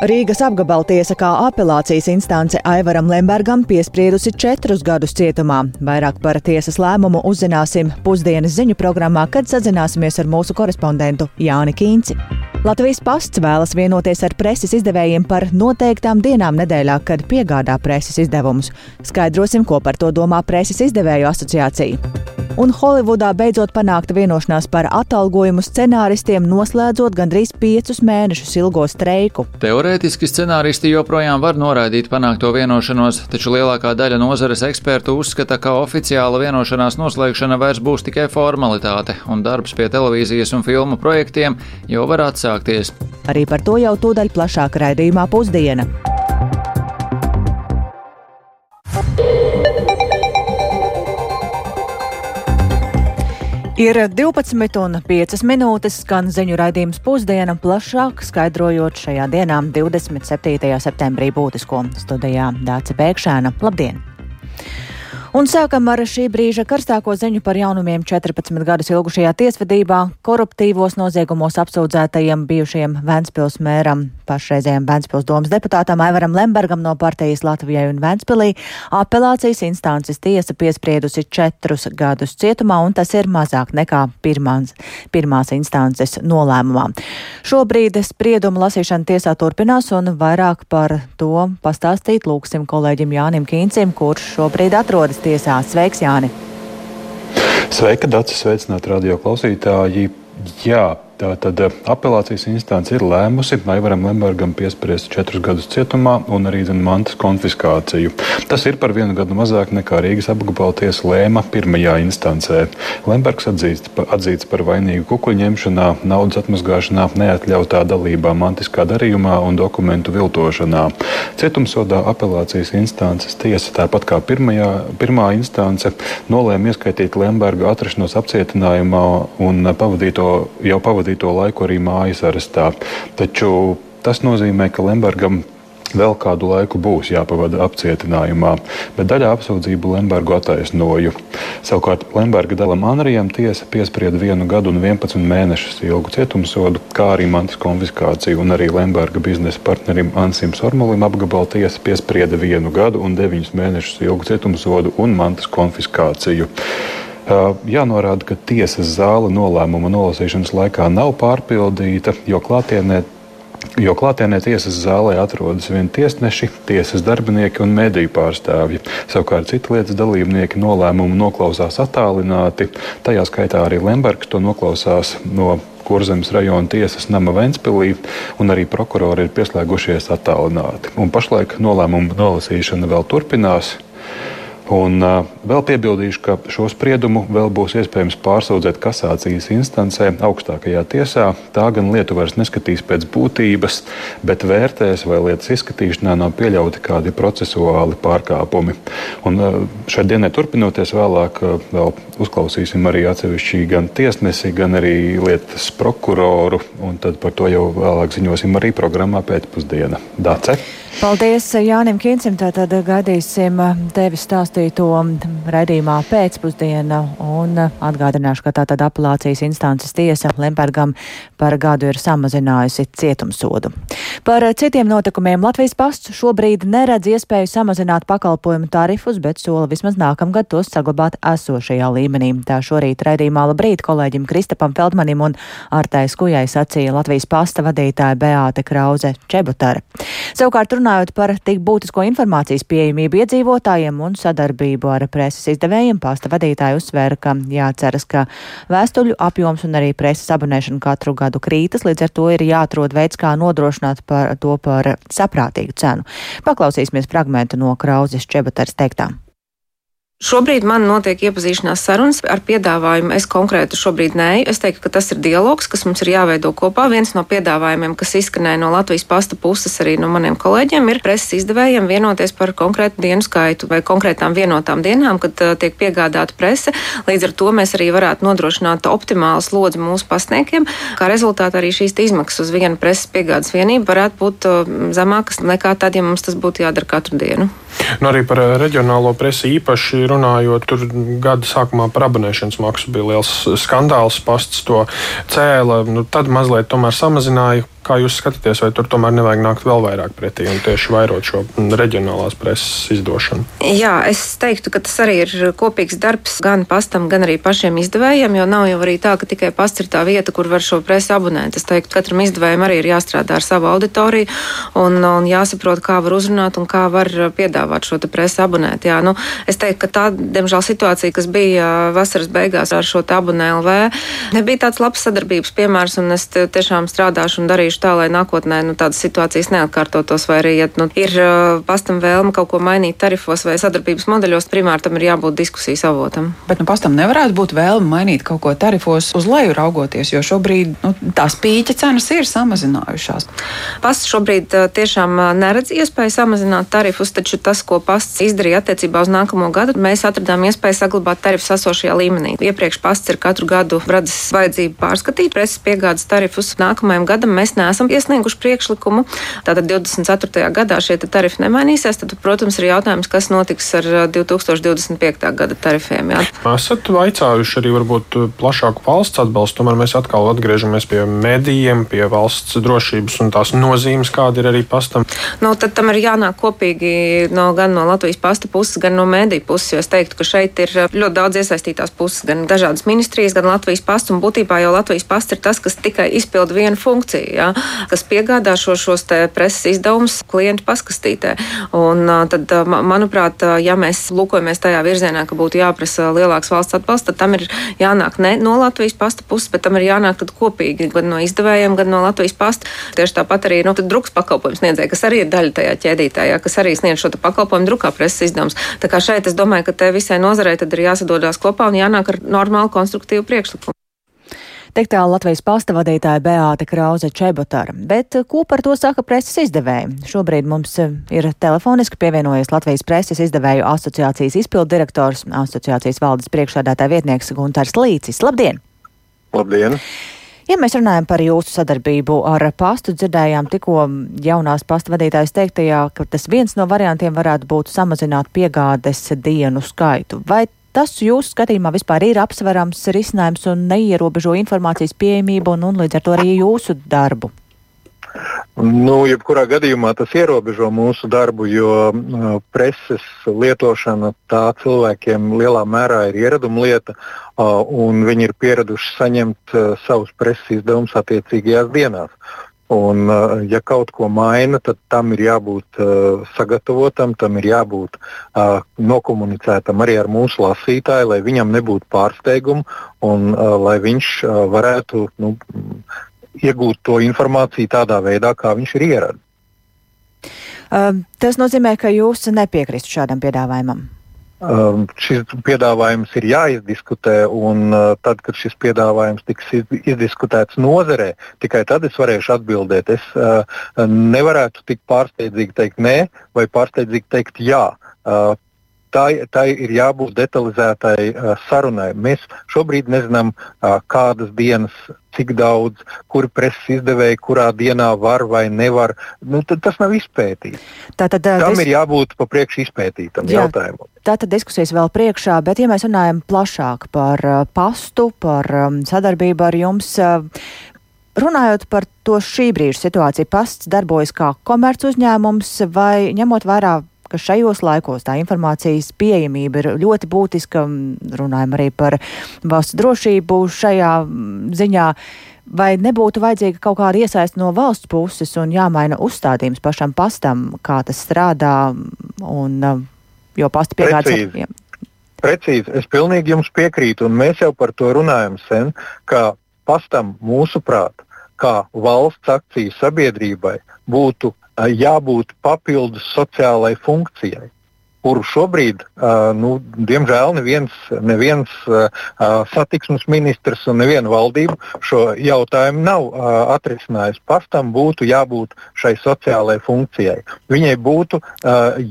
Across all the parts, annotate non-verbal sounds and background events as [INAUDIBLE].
Rīgas apgabaltiesa kā apelācijas instance Aivaram Lembergam piespriedusi četrus gadus cietumā. Vairāk par tiesas lēmumu uzzināsim pusdienas ziņu programmā, kad sazināsimies ar mūsu korespondentu Jāni Kīnci. Latvijas pasts vēlas vienoties ar preses izdevējiem par noteiktām dienām nedēļā, kad piegādā preses izdevumus. Skaidrosim, ko par to domā preses izdevēju asociācija un Holivudā beidzot panākta vienošanās par atalgojumu scenāristiem, noslēdzot gandrīz piecus mēnešus ilgo streiku. Teorētiski scenāristi joprojām var noraidīt panākto vienošanos, taču lielākā daļa nozares ekspertu uzskata, ka oficiāla vienošanās noslēgšana vairs būs tikai formalitāte, un darbs pie televīzijas un filmu projektiem jau var atsākties. Arī par to jau tūdaļ plašāk raidījumā pusdiena. Ir 12,5 minūtes, skan ziņu raidījums pusdiena, plašāk skaidrojot šajā dienā, 27. septembrī, būtisko studijā Dāca Pēkšēna. Labdien! Un sākam ar šī brīža karstāko ziņu par jaunumiem 14 gadus ilgušajā tiesvedībā, koruptīvos noziegumos apsūdzētajiem bijušajiem Vēnspils mēram, pašreizējiem Vēnspils domas deputātam Aivaram Lembergam no partijas Latvijai un Vēnspilī. Apelācijas instances tiesa piespriedusi četrus gadus cietumā, un tas ir mazāk nekā pirmās, pirmās instances nolēmumā. Šobrīd sprieduma lasīšana tiesā turpinās, un vairāk par to pastāstīt lūksim kolēģim Jānim Kīncim, kurš šobrīd atrodas tiesā. Sveiks, Jāni! Sveika, Dārcis! Sveicināti radio klausītāji! Jā, Tātad eh, apelācijas instance ir lēmusi Aivaram Lembergam piespriest četrus gadus cietumā un arī zin, mantas konfiskāciju. Tas ir par vienu gadu mazāk nekā Rīgas apgabala tiesa lēma pirmajā instancē. Lembergs atzīst, atzīts par vainīgu kukuļu ņemšanā, naudas atmazgāšanā, neatļautā dalībā mantiskā darījumā un dokumentu viltošanā. Cietumsodā apelācijas instances tiesa, tāpat kā pirmajā, pirmā instance, nolēma ieskaitīt Lemberga atrašanos apcietinājumā un pavadīto, jau pavadīto pavadīto laiku arī mājas arestā. Taču tas nozīmē, ka Lembergam vēl kādu laiku būs jāpavada apcietinājumā, bet daļa apsūdzību Lembergu attaisnoju. Savukārt Lemberga dēlam Anrijam tiesa piesprieda vienu gadu un 11 mēnešus ilgu cietumsodu, kā arī mantas konfiskāciju, un arī Lemberga biznesa partnerim Ansim Sormolim apgabala tiesa piesprieda vienu gadu un 9 mēnešus ilgu cietumsodu un mantas konfiskāciju. Jānorāda, ka tiesas zāle nolēmuma nolasīšanas laikā nav pārpildīta, jo klātienē Jo klātienē tiesas zālē atrodas vien tiesneši, tiesas darbinieki un mediju pārstāvji. Savukārt citu lietas dalībnieki nolēmumu noklausās attālināti. Tajā skaitā arī Lembergs to noklausās no Kurzemes rajona tiesas nama Ventspilī, un arī prokurori ir pieslēgušies attālināti. Un pašlaik nolēmumu nolasīšana vēl turpinās. Un uh, vēl piebildīšu, ka šo spriedumu vēl būs iespējams pārsūdzēt kasācijas instancē augstākajā tiesā. Tā gan lietu vairs neskatīs pēc būtības, bet vērtēs, vai lietas izskatīšanā nav pieļauti kādi procesuāli pārkāpumi. Un uh, šai dienai turpinoties vēlāk, uh, vēl uzklausīsim arī atsevišķi gan tiesnesi, gan arī lietas prokuroru, un tad par to jau vēlāk ziņosim arī programmā pēcpusdiena. Dace! Paldies Jānim Kincim, tātad gaidīsim tevi stāstīto raidījumā pēcpusdiena un atgādināšu, ka tātad apelācijas instances tiesa Lembergam par gadu ir samazinājusi cietumsodu. Par citiem notikumiem Latvijas pasts šobrīd neredz iespēju samazināt pakalpojumu tarifus, bet sola vismaz nākamgad tos saglabāt esošajā līmenī. Tā šorīt raidījumā labrīt kolēģim Kristapam Feldmanim un Artai Skujai sacīja Latvijas pasta vadītāja Beāte Krauze Čebutara. Savukārt runājot par tik būtisko informācijas pieejamību iedzīvotājiem un sadarbību ar preses izdevējiem, pasta vadītāji uzsvēra, ka jāceras, ka vēstuļu apjoms un arī preses abonēšana katru gadu krītas, līdz ar to ir jāatrod veids, kā nodrošināt par to par saprātīgu cenu. Paklausīsimies fragmentu no Krauzes Čebatars teiktām. Šobrīd man notiek iepazīšanās sarunas ar piedāvājumu. Es konkrēti šobrīd nē, es teiktu, ka tas ir dialogs, kas mums ir jāveido kopā. Viens no piedāvājumiem, kas izskanēja no Latvijas pasta puses arī no maniem kolēģiem, ir preses izdevējiem vienoties par konkrētu dienu skaitu vai konkrētām vienotām dienām, kad uh, tiek piegādāta prese. Līdz ar to mēs arī varētu nodrošināt optimālu slodzi mūsu pasniekiem. Kā rezultātā arī šīs izmaksas uz vienu preses piegādes vienību varētu būt uh, zemākas nekā tad, ja mums tas būtu jādara katru dienu. Nu, arī par reģionālo presi īpaši runājot, tur gada sākumā par abonēšanas maksu bija liels skandāls. Pasts to cēla, nu, tad mazliet tomēr samazināja Kā jūs skatāties, vai tur tomēr nevajag nākt vēl vairāk pretī un tieši vairot šo reģionālās preses izdošanu? Jā, es teiktu, ka tas arī ir kopīgs darbs gan pastam, gan arī pašiem izdevējiem, jo nav jau arī tā, ka tikai pasts ir tā vieta, kur var šo presi abonēt. Es teiktu, katram izdevējam arī ir jāstrādā ar savu auditoriju un, un jāsaprot, kā var uzrunāt un kā var piedāvāt šo presi abonēt. Jā, nu, es teiktu, ka tā, diemžēl, situācija, kas bija vasaras beigās ar šo abonē LV, nebija tāds labs sadarbības piemērs, un es tiešām strādāšu un darīšu darīšu tā, lai nākotnē nu, tādas situācijas neatkārtotos, vai arī, ja nu, ir uh, pastam vēlme kaut ko mainīt tarifos vai sadarbības modeļos, primāri tam ir jābūt diskusijas avotam. Bet nu, pastam nevarētu būt vēlme mainīt kaut ko tarifos uz leju raugoties, jo šobrīd nu, tās pīķa cenas ir samazinājušās. Pasts šobrīd uh, tiešām neredz iespēju samazināt tarifus, taču tas, ko pasts izdarīja attiecībā uz nākamo gadu, mēs atradām iespēju saglabāt tarifus esošajā līmenī. Iepriekš pasts ir katru gadu redzes vajadzību pārskatīt preses piegādes tarifus. Nākamajam gadam mēs neesam iesnieguši priekšlikumu. Tātad 24. gadā šie tarifi nemainīsies. Tad, protams, ir jautājums, kas notiks ar 2025. gada tarifiem. Jā. Esat vaicājuši arī varbūt plašāku valsts atbalstu, tomēr mēs atkal atgriežamies pie medijiem, pie valsts drošības un tās nozīmes, kāda ir arī pastam. Nu, tad tam ir jānāk kopīgi no, gan no Latvijas pasta puses, gan no mediju puses, jo es teiktu, ka šeit ir ļoti daudz iesaistītās puses, gan dažādas ministrijas, gan Latvijas pasta, un būtībā jau Latvijas pasta ir tas, kas tikai izpilda vienu funkciju. Jā kas piegādā šo, šos preses izdevumus klientu paskastītē. Un, tad, manuprāt, ja mēs lūkojamies tajā virzienā, ka būtu jāprasa lielāks valsts atbalsts, tad tam ir jānāk ne no Latvijas pasta puses, bet tam ir jānāk kopīgi gan no izdevējiem, gan no Latvijas pasta. Tieši tāpat arī nu, drukas pakalpojums sniedzēja, kas arī ir daļa tajā ķēdītē, jā, kas arī sniedz šo pakalpojumu drukā preses izdevums. Tā kā šeit es domāju, ka te visai nozarei ir jāsadodās kopā un jānāk ar normālu konstruktīvu priekšlikumu. Tik tālu Latvijas pasta vadītāja Beāte Krauze Čebotara. Bet eh, ko par to saka preses izdevēji? Šobrīd mums eh, ir telefoniski pievienojies Latvijas preses izdevēju asociācijas izpildu direktors, asociācijas valdes priekšādātāja vietnieks Guntars Līcis. Labdien! Labdien! Ja mēs runājam par jūsu sadarbību ar pastu, dzirdējām tikko jaunās pasta vadītājas teiktajā, ka tas viens no variantiem varētu būt samazināt piegādes dienu skaitu. Vai tas jūsu skatījumā vispār ir apsverams risinājums un neierobežo informācijas pieejamību un, un līdz ar to arī jūsu darbu? Nu, jebkurā gadījumā tas ierobežo mūsu darbu, jo uh, preses lietošana tā cilvēkiem lielā mērā ir ieraduma lieta, uh, un viņi ir pieraduši saņemt uh, savus preses izdevumus attiecīgajās dienās. Un, uh, ja kaut ko maina, tad tam ir jābūt uh, sagatavotam, tam ir jābūt uh, nokomunicētam arī ar mūsu lasītāju, lai viņam nebūtu pārsteigumu un uh, lai viņš uh, varētu nu, iegūt to informāciju tādā veidā, kā viņš ir ieradies. Uh, tas nozīmē, ka jūs nepiekrītat šādam piedāvājumam. Um, šis piedāvājums ir jāizdiskutē, un uh, tad, kad šis piedāvājums tiks izdiskutēts nozarē, tikai tad es varēšu atbildēt. Es uh, nevarētu tik pārsteidzīgi teikt nē, vai pārsteidzīgi teikt jā. Uh, tai, tai ir jābūt detalizētai uh, sarunai. Mēs šobrīd nezinām, uh, kādas dienas, cik daudz, kuri preses izdevēji, kurā dienā var vai nevar. Nu, tas nav izpētīts. Tātad, Tam dis... ir jābūt pa priekšu izpētītam Jā. jautājumam. Tātad diskusijas vēl priekšā, bet ja mēs runājam plašāk par uh, pastu, par um, sadarbību ar jums. Uh, Runājot par to šī brīža situāciju, pasts darbojas kā komerc uzņēmums vai ņemot vērā ka šajos laikos tā informācijas pieejamība ir ļoti būtiska. Runājam arī par valsts drošību šajā ziņā. Vai nebūtu vajadzīga kaut kāda iesaista no valsts puses un jāmaina uzstādījums pašam pastam, kā tas strādā, un, jo pasta piegādes. Precīzi, es pilnīgi jums piekrītu, un mēs jau par to runājam sen, ka pastam mūsuprāt, kā valsts akciju sabiedrībai, būtu jābūt papildus sociālai funkcijai, kuru šobrīd, nu, diemžēl, neviens, neviens satiksmes ministrs un neviena valdība šo jautājumu nav atrisinājis. Pastam būtu jābūt šai sociālai funkcijai. Viņai būtu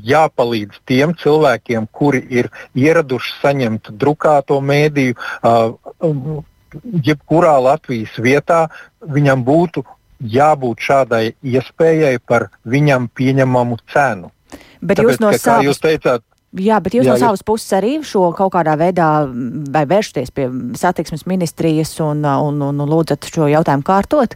jāpalīdz tiem cilvēkiem, kuri ir ieraduši saņemt drukāto mēdīju. Jebkurā Latvijas vietā viņam būtu jābūt šādai iespējai par viņam pieņemamu cenu. Bet Tāpēc, jūs no savas jūs teicāt, Jā, bet jūs jā, no savas puses arī šo kaut kādā veidā vai vēršaties pie satiksmes ministrijas un, un, un, un lūdzat šo jautājumu kārtot?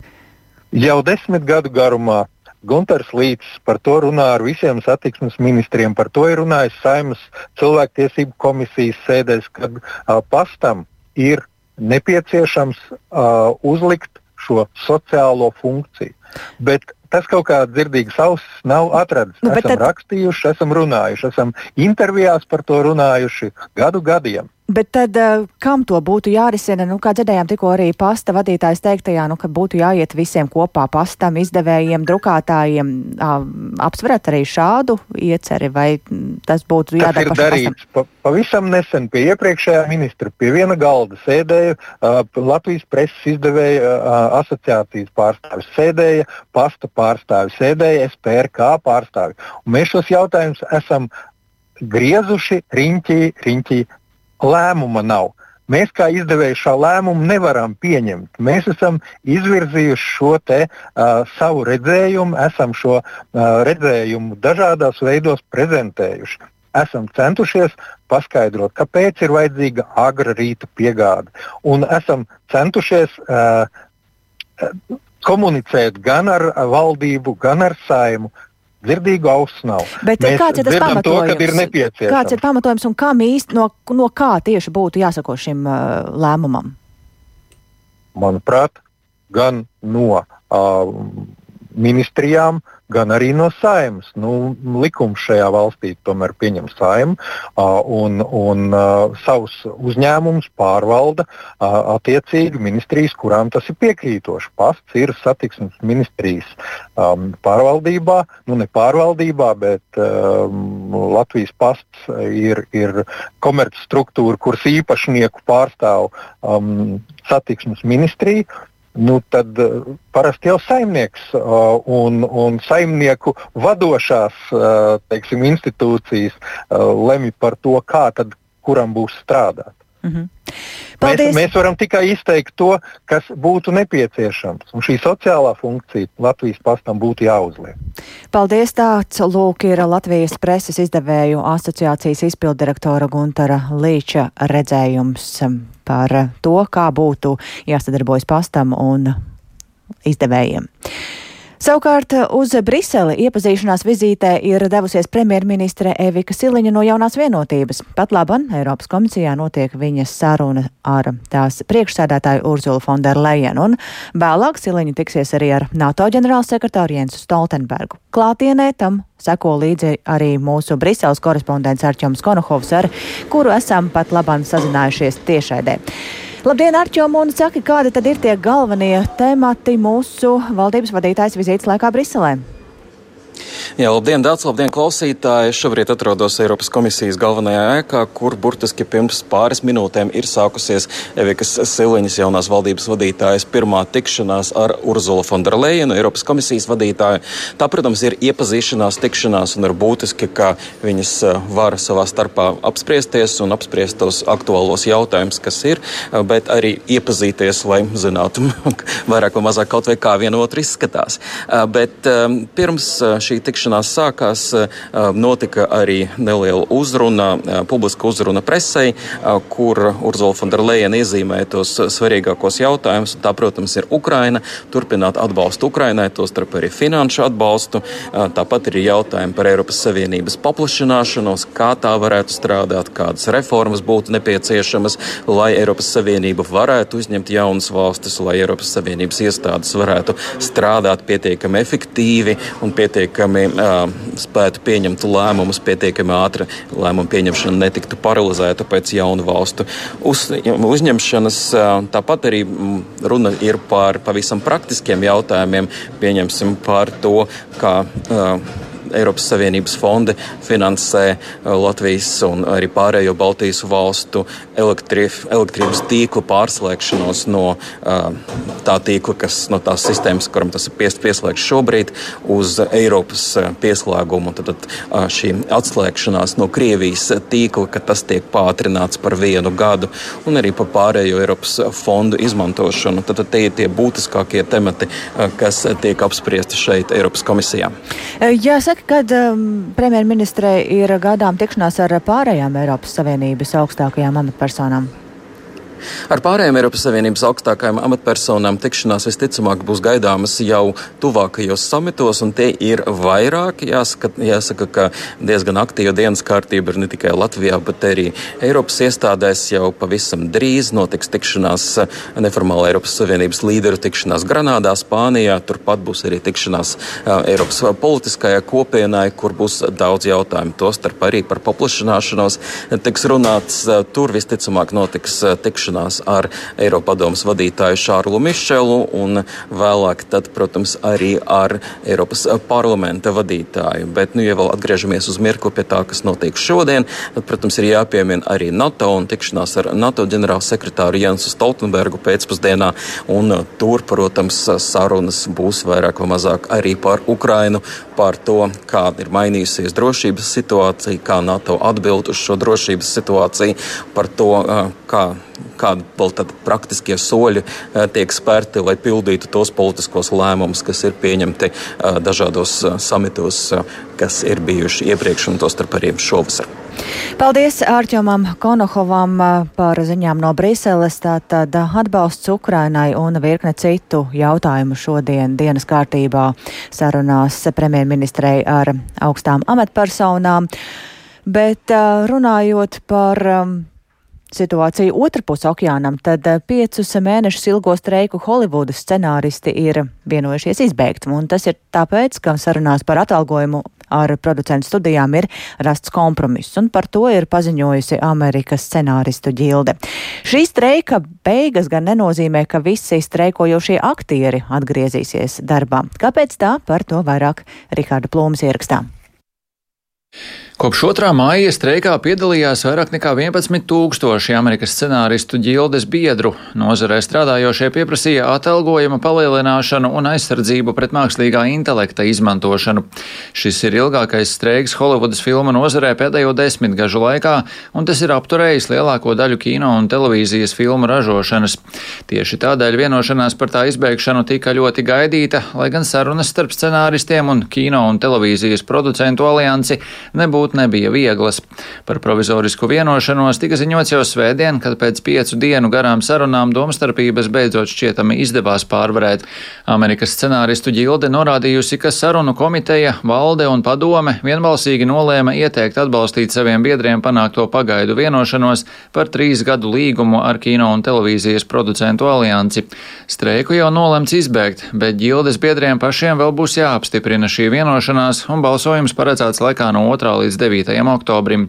Jau desmit gadu garumā Gunārs Līts par to runā ar visiem satiksmes ministriem. Par to ir runājis Saimas cilvēktiesību komisijas sēdēs, kad uh, pastam ir nepieciešams uh, uzlikt šo sociālo funkciju. Bet tas kaut kā dzirdīgs ausis nav atradzis. Nu, esam tad... rakstījuši, esam runājuši, esam intervijās par to runājuši gadu gadiem. Bet tad, uh, kam to būtu jārisina? Nu, kā dzirdējām, tikko arī pasta vadītājs teiktajā, nu, ka būtu jāiet visiem kopā pastam, izdevējiem, drukātājiem. Apsverat arī šādu ieceri, vai tas būtu jādara pašam darīts. Pa, pavisam nesen pie iepriekšējā ministra pie viena galda sēdēja uh, Latvijas preses izdevēja uh, asociācijas pārstāvis, sēdēja pasta pārstāvis, sēdēja SPRK pārstāvis. Un mēs šos jautājumus esam griezuši riņķī, riņķī lēmuma nav. Mēs kā izdevēji šā lēmumu nevaram pieņemt. Mēs esam izvirzījuši šo te, uh, savu redzējumu, esam šo uh, redzējumu dažādos veidos prezentējuši. Esam centušies paskaidrot, kāpēc ir vajadzīga agra rīta piegāde. Un esam centušies uh, komunicēt gan ar valdību, gan ar saimu, dzirdīgu ausu nav. Bet Mēs kāds ir tas pamatojums? To, kāds ir pamatojums un kam īsti no, no kā tieši būtu jāsako šim uh, lēmumam? Manuprāt, gan no uh, ministrijām, gan arī no saimnes. Nu, likums šajā valstī tomēr pieņem saimu uh, un, un savus uzņēmumus pārvalda attiecīgi ministrijas, kurām tas ir piekrītoši. Pasts ir satiksmes ministrijas um, pārvaldībā, nu ne pārvaldībā, bet um, Latvijas pasts ir, ir komercstruktūra, kuras īpašnieku pārstāv um, satiksmes ministrija nu, tad uh, parasti jau saimnieks uh, un, un saimnieku vadošās uh, teiksim, institūcijas lemj par to, kā tad kuram būs strādāt. Mm -hmm. Paldies. Mēs, mēs varam tikai izteikt to, kas būtu nepieciešams. Un šī sociālā funkcija Latvijas pastam būtu jāuzliek. Paldies! Tāds lūk ir Latvijas preses izdevēju asociācijas izpildirektora Guntara Līča redzējums par to, kā būtu jāsadarbojas pastam un izdevējiem. Savukārt uz Briseli iepazīšanās vizītē ir devusies premjerministre Evika Siliņa no jaunās vienotības. Pat laban Eiropas komisijā notiek viņas saruna ar tās priekšsēdētāju Urzulu Fonderlejenu, un vēlāk Siliņa tiksies arī ar NATO ģenerālsekretāru Jensu Stoltenbergu. Klātienē tam seko līdzi arī mūsu Briseles korespondents Arčoms Konohovs, ar kuru esam pat labam sazinājušies tiešaidē. Labdien, Arčom, un saki, kādi tad ir tie galvenie temati mūsu valdības vadītājas vizītes laikā Briselē? Jā, labdien, Dārts, labdien, klausītāji! Šobrīd atrodos Eiropas komisijas galvenajā ēkā, kur burtiski pirms pāris minūtēm ir sākusies Evikas Siliņas jaunās valdības vadītājas pirmā tikšanās ar Urzulu Fonderleinu, Eiropas komisijas vadītāju. Tā, protams, ir iepazīšanās tikšanās un ir būtiski, ka viņas var savā starpā apspriesties un apspriest tos aktuālos jautājumus, kas ir, bet arī iepazīties, lai zinātu [LAUGHS] vairāk vai mazāk kaut vai kā vienotru izskatās. Eh, bet pirms šī tikšanās tikšanās sākās, eh, notika arī neliela uzruna, eh, publiska uzruna presei, eh, kur Urzula Fonderleina iezīmēja tos svarīgākos jautājumus. Tā, protams, ir Ukraina, turpināt atbalstu Ukrainai, tostarp arī finanšu atbalstu. Tāpat ir jautājumi par Eiropas Savienības paplašināšanos, kā tā varētu strādāt, kādas reformas būtu nepieciešamas, lai Eiropas Savienība varētu uzņemt jaunas valstis, lai Eiropas Savienības iestādes varētu strādāt pietiekami efektīvi un pietiekami spētu pieņemt lēmumus pietiekami ātri, lēmumu pieņemšana netiktu paralizēta pēc jaunu valstu uz, uzņemšanas. Tāpat arī runa ir par pavisam praktiskiem jautājumiem, pieņemsim par to, kā Eiropas Savienības fondi finansē uh, Latvijas un arī pārējo Baltijas valstu elektrības tīklu pārslēgšanos no uh, tā tīkla, kas no tās sistēmas, kuram tas ir pies, pieslēgts šobrīd, uz Eiropas uh, pieslēgumu. Tad, tad šī atslēgšanās no Krievijas tīkla, ka tas tiek pātrināts par vienu gadu, un arī par pārējo Eiropas fondu izmantošanu. Tad, tad tie ir tie būtiskākie temati, kas tiek apspriesti šeit Eiropas komisijā. Jāsaka, kad um, premjerministrei ir gadām tikšanās ar pārējām Eiropas Savienības augstākajām amatpersonām? Ar pārējām Eiropas Savienības augstākajām amatpersonām tikšanās visticamāk būs gaidāmas jau tuvākajos samitos, un tie ir vairāki. Jāsaka, jāsaka ka diezgan aktīva dienas kārtība ir ne tikai Latvijā, bet arī Eiropas iestādēs jau pavisam drīz notiks tikšanās, neformāla Eiropas Savienības līderu tikšanās Granādā, Spānijā. Turpat būs arī tikšanās Eiropas politiskajai kopienai, kur būs daudz jautājumu. Tostarp arī par paplašināšanos tiks runāts. Tur visticamāk notiks tikšanās ar Eiropadomas vadītāju Šārlu Mišelu un vēlāk, tad, protams, arī ar Eiropas parlamenta vadītāju. Bet, nu, ja vēl atgriežamies uz mirkli pie tā, kas notiek šodien, tad, protams, ir jāpiemina arī NATO un tikšanās ar NATO ģenerālsekretāru Jensu Stoltenbergu pēcpusdienā. Un tur, protams, sarunas būs vairāk vai mazāk arī par Ukrainu, par to, kā ir mainījusies drošības situācija, kā NATO atbild uz šo drošības situāciju, par to, kā kādi vēl tādi praktiskie soļi tiek spērti, lai pildītu tos politiskos lēmumus, kas ir pieņemti dažādos samitos, kas ir bijuši iepriekš un tostarp arī šovasar. Paldies Ārķomam Konohovam par ziņām no Briseles. Tātad atbalsts Ukrainai un virkne citu jautājumu šodien dienas kārtībā sarunās premjerministrei ar augstām amatpersonām. Bet runājot par situāciju otrpus okeānam, tad piecus mēnešus ilgo streiku Holivudas scenāristi ir vienojušies izbeigt. Un tas ir tāpēc, ka sarunās par atalgojumu ar producentu studijām ir rasts kompromiss, un par to ir paziņojusi Amerikas scenāristu ģilde. Šī streika beigas gan nenozīmē, ka visi streikojošie aktieri atgriezīsies darbā. Kāpēc tā? Par to vairāk Rikārda Plūmas ierakstā. Kopš 2. māja streikā piedalījās vairāk nekā 11 tūkstoši Amerikas scenāristu ģildes biedru. Nozarē strādājošie pieprasīja atalgojuma palielināšanu un aizsardzību pret mākslīgā intelekta izmantošanu. Šis ir ilgākais streiks Holivudas filmu nozarē pēdējo desmitgažu laikā, un tas ir apturējis lielāko daļu kino un televīzijas filmu ražošanas. Tieši tādēļ vienošanās par tā izbeigšanu tika ļoti gaidīta, lai gan sarunas starp scenāristiem un kino un televīzijas producentu aliansi nebūtu nebija vieglas. Par provizorisku vienošanos tika ziņots jau svētdien, kad pēc piecu dienu garām sarunām domstarpības beidzot šķietami izdevās pārvarēt. Amerikas scenāristu ģilde norādījusi, ka sarunu komiteja, valde un padome vienbalsīgi nolēma ieteikt atbalstīt saviem biedriem panākto pagaidu vienošanos par trīs gadu līgumu ar kino un televīzijas producentu aliansi. Streiku jau nolemts izbeigt, bet ģildes biedriem pašiem vēl būs jāapstiprina šī vienošanās, un balsojums paredzēts laikā no 2. līdz 9. oktobrim.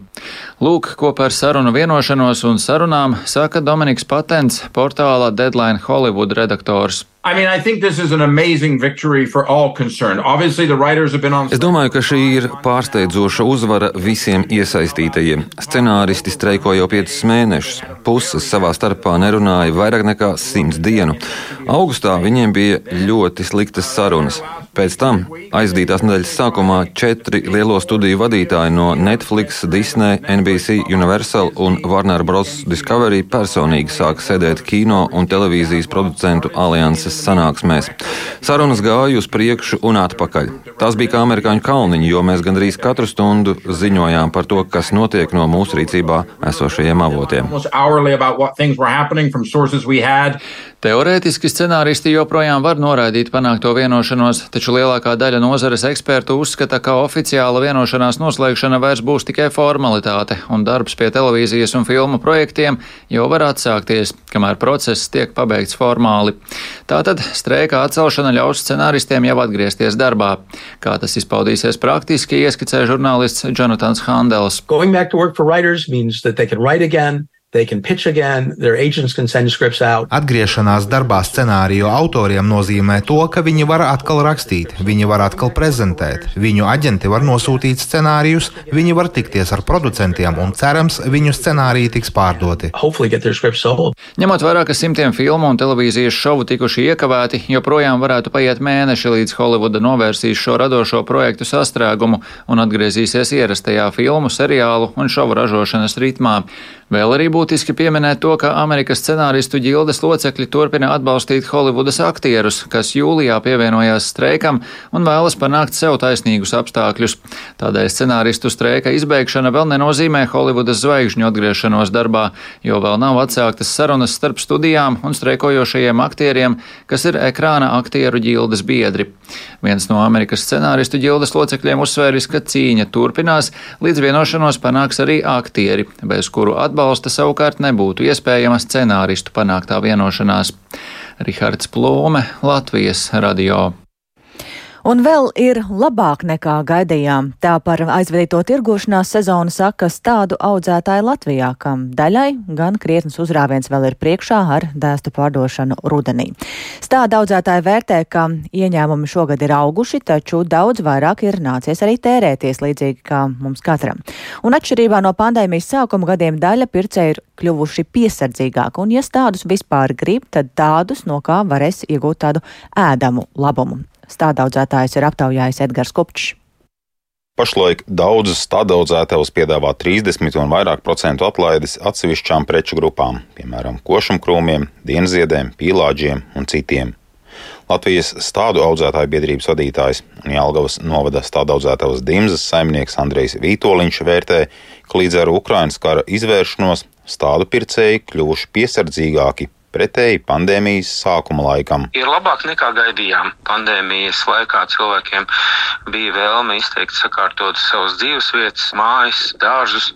Lūk, ko par sarunu vienošanos un sarunām saka Dominiks Patents, portāla Deadline Hollywood redaktors. I mean, I think this is an amazing victory for all concerned. Obviously, the writers have been on. Es domāju, ka šī ir pārsteidzoša uzvara visiem iesaistītajiem. Scenāristi streiko jau piecus mēnešus. Puses savā starpā nerunāja vairāk nekā simts dienu. Augustā viņiem bija ļoti sliktas sarunas. Pēc tam, aizdītās nedēļas sākumā, četri lielo studiju vadītāji no Netflix, Disney, NBC, Universal un Warner Bros. Discovery personīgi sāka sēdēt kino un televīzijas producentu alianses sanāksmēs. Sarunas gāja uz priekšu un atpakaļ. Tas bija kā amerikāņu kalniņi, jo mēs gandrīz katru stundu ziņojām par to, kas notiek no mūsu rīcībā esošajiem avotiem. Teorētiski scenāristi joprojām var noraidīt panākto vienošanos, taču lielākā daļa nozares ekspertu uzskata, ka oficiāla vienošanās noslēgšana vairs būs tikai formalitāte, un darbs pie televīzijas un filmu projektiem jau var atsākties, kamēr process tiek pabeigts formāli. Tātad streika atcelšana ļaus scenāristiem jau atgriezties darbā. Kā tas izpaudīsies praktiski, ieskicē žurnālists Jonatans Handels. Atgriešanās darbā scenāriju autoriem nozīmē to, ka viņi var atkal rakstīt, viņi var atkal prezentēt, viņu aģenti var nosūtīt scenārijus, viņi var tikties ar producentiem un cerams, viņu scenāriji tiks pārdoti. Ņemot vērā, ka simtiem filmu un televīzijas šovu tikuši iekavēti, joprojām varētu paiet mēneši, līdz Holivuda novērsīs šo radošo projektu sastrēgumu un atgriezīsies ierastajā filmu, seriālu un šovu ražošanas ritmā. Vēl arī būtiski pieminēt to, ka Amerikas scenāristu ģildes locekļi turpina atbalstīt Holivudas aktierus, kas jūlijā pievienojās streikam un vēlas panākt sev taisnīgus apstākļus. Tādēļ scenāristu streika izbeigšana vēl nenozīmē Holivudas zvaigžņu atgriešanos darbā, jo vēl nav atsāktas sarunas starp studijām un streikojošajiem aktieriem, kas ir ekrāna aktieru ģildes biedri. Viens no Amerikas scenāristu ģildes locekļiem uzsvēris, ka cīņa turpinās, līdz vienošanos panāks arī aktieri, bez kuru atbalstu atbalsta savukārt nebūtu iespējama scenāristu panāktā vienošanās. Rihards Plūme, Latvijas radio. Un vēl ir labāk nekā gaidījām. Tā par aizvedīto tirgošanās sezonu saka tādu audzētāju Latvijā, kam daļai gan krietnes uzrāviens vēl ir priekšā ar dēstu pārdošanu rudenī. Stāda audzētāji vērtē, ka ieņēmumi šogad ir auguši, taču daudz vairāk ir nācies arī tērēties līdzīgi kā mums katram. Un atšķirībā no pandēmijas sākuma gadiem daļa pircēju ir kļuvuši piesardzīgāki, un ja tādus vispār grib, tad tādus, no kā varēs iegūt tādu ēdamu labumu. Stādaudzētājs ir aptaujājis Edgars Kupčs. Pašlaik daudzas stādaudzētājs piedāvā 30 un vairāk procentu atlaides atsevišķām preču grupām, piemēram, košumkrūmiem, dienziedēm, pīlāģiem un citiem. Latvijas stādu audzētāju biedrības vadītājs un Jālgavas novada stādu audzētājs Dimzas saimnieks Andrejs Vītoliņš vērtē, ka līdz ar Ukrainas kara izvēršanos stādu pircēji kļuvuši piesardzīgāki pretēji pandēmijas sākuma laikam. Ir labāk nekā gaidījām. Pandēmijas laikā cilvēkiem bija vēlme izteikt sakārtot savas dzīves vietas, mājas, dārzus,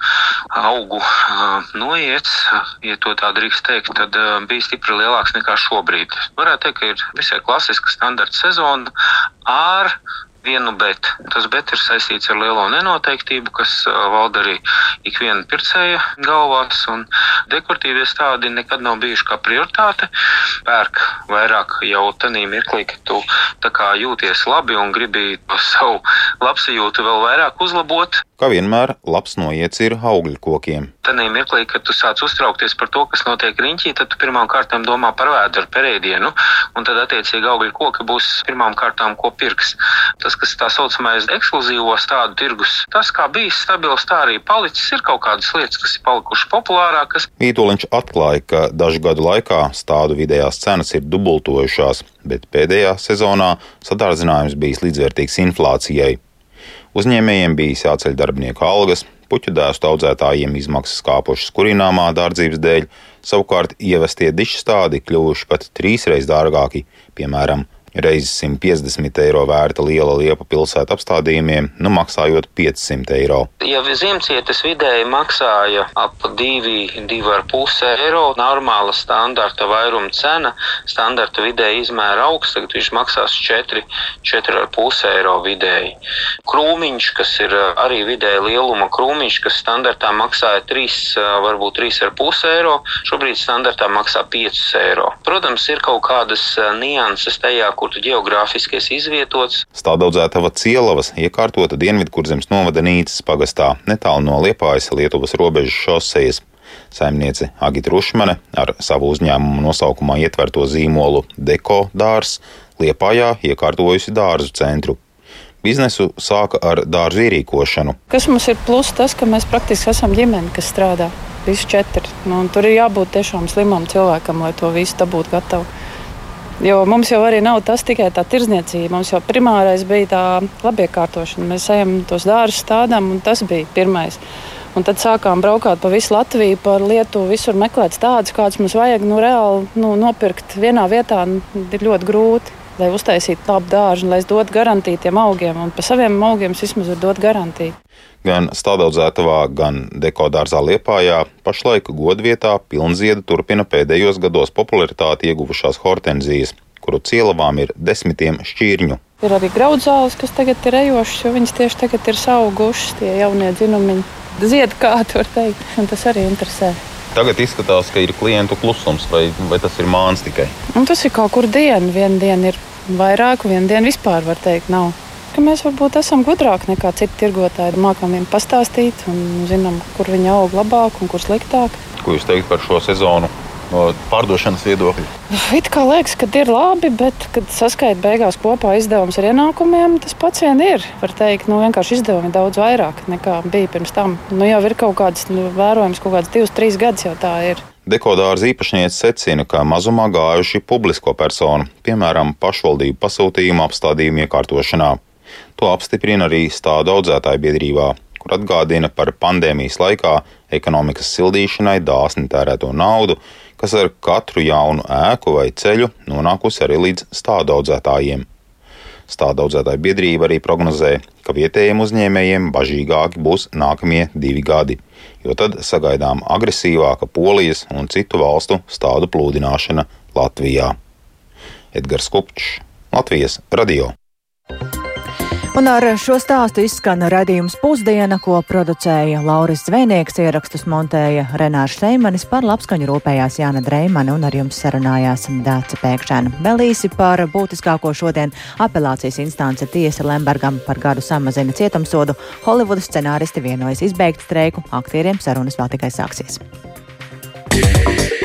augu noiets, ja to tā drīkst teikt, tad bija stipri lielāks nekā šobrīd. Varētu teikt, ka ir visai klasiska standarta sezona ar vienu bet. Tas bet ir saistīts ar lielo nenoteiktību, kas valda arī ikviena pircēja galvās. Dekoratīvie stādi nekad nav bijuši kā prioritāte. Pērk vairāk jau tanī mirklī, ka tu jūties labi un gribi savu labsajūtu vēl vairāk uzlabot. Kā vienmēr, labs noiets ir augļu kokiem. Tanī mirklī, kad tu sāc uztraukties par to, kas notiek riņķī, tad tu pirmām kārtām domā par vēdru, perēdienu, un tad attiecīgi augļu koki būs pirmām kārtām, ko pirks. Tas, kas tā saucamais ekskluzīvo stādu tirgus, tas kā bijis stabils, tā arī palicis. Ir kaut kādas lietas, kas ir palikušas populārākas. Vītoliņš atklāja, ka dažu gadu laikā stādu vidējās cenas ir dubultojušās, bet pēdējā sezonā sadārdzinājums bijis līdzvērtīgs inflācijai. Uzņēmējiem bijis jāceļ darbinieku algas, puķu dēstu audzētājiem izmaksas kāpušas kurināmā dārdzības dēļ, savukārt ievestie dišu stādi kļuvuši pat trīsreiz dārgāki, piemēram, Reizes 150 eiro vērta liela liepa pilsētu apstādījumiem, nu maksājot 500 eiro. Ja ziemcietas vidēji maksāja ap 2,5 eiro, normāla standarta vairuma cena, standarta vidēji izmēra augsts, tagad viņš maksās 4, 4,5 eiro vidēji. Krūmiņš, kas ir arī vidēji lieluma krūmiņš, kas standartā maksāja 3, varbūt 3,5 eiro, šobrīd standartā maksā 5 eiro. Protams, ir kaut kādas nianses tajā, kur tu geogrāfiskies izvietots. Stādaudzētava Cielavas iekārtota Dienvidkurzemes novada Nīcas pagastā, netālu no Liepājas Lietuvas robežas šosejas. Saimniece Agita Rušmane ar savu uzņēmumu nosaukumā ietverto zīmolu Deko dārs Liepājā iekārtojusi dārzu centru. Biznesu sāka ar dārzu ierīkošanu. Kas mums ir plus tas, ka mēs praktiski esam ģimene, kas strādā. Visi četri. Nu, tur ir jābūt tiešām slimam cilvēkam, lai to visu dabūtu gatavu. Jo mums jau arī nav tas tikai tā tirdzniecība. Mums jau primārais bija tā labiekārtošana. Mēs ejam tos dārzus stādām, un tas bija pirmais. Un tad sākām braukt pa visu Latviju, pa Lietuvu, visur meklēt tādus, kādus mums vajag. Nu, reāli nu, nopirkt vienā vietā nu, ir ļoti grūti. Lai uztaisītu labu dārzu, lai es dotu garantiju tiem augiem, un par saviem augiem es vismaz varu dot garantiju. Gan stādaudzētavā, gan dekodārzā Liepājā pašlaik godvietā pilnzieda turpina pēdējos gados popularitāti ieguvušās hortenzijas, kuru cielavām ir desmitiem šķirņu. Ir arī graudzāles, kas tagad ir ejošas, jo viņas tieši tagad ir augušas, tie jaunie dzinumiņi. Zied kā [LAUGHS] tur teikt, un tas arī interesē. Tagad izskatās, ka ir klientu klusums, vai, vai tas ir māns tikai? Un tas ir kaut kur diena. Vienu dienu ir vairāk, vienu dienu vispār var teikt nav ka mēs varbūt esam gudrāki nekā citi tirgotāji. Mākam viņiem pastāstīt un zinām, kur viņi aug labāk un kur sliktāk. Ko jūs teikt par šo sezonu? no pārdošanas viedokļa? It kā liekas, ka ir labi, bet, kad saskaita beigās kopā izdevums ar ienākumiem, tas pats vien ir. Var teikt, nu, vienkārši izdevumi ir daudz vairāk nekā bija pirms tam. Nu, jau ir kaut kāds nu, vērojams, kaut kāds divus, trīs gadus jau tā ir. Dekodārs īpašnieks secina, ka mazumā gājuši publisko personu, piemēram, pašvaldību pasūtījumu apstādījumu iekārtošanā. To apstiprina arī stāda audzētāju biedrībā, kur atgādina par pandēmijas laikā ekonomikas sildīšanai dāsni tērēto naudu, kas ar katru jaunu ēku vai ceļu nonākusi arī līdz stādaudzētājiem. Stādaudzētāju biedrība arī prognozē, ka vietējiem uzņēmējiem bažīgāki būs nākamie divi gadi, jo tad sagaidām agresīvāka Polijas un citu valstu stādu plūdināšana Latvijā. Edgars Kupčs, Latvijas radio. Un ar šo stāstu izskan radījums pusdiena, ko producēja Lauris Zvejnieks, ierakstus montēja Renārs Šeimanis, par labskaņu rūpējās Jāna Dreimana un ar jums sarunājās Dāca Pēkšēna. Vēl īsi par būtiskāko šodien apelācijas instance tiesa Lembergam par gadu samazina cietumsodu. Holivudas scenāristi vienojas izbeigt streiku, aktieriem sarunas vēl tikai sāksies. Yeah.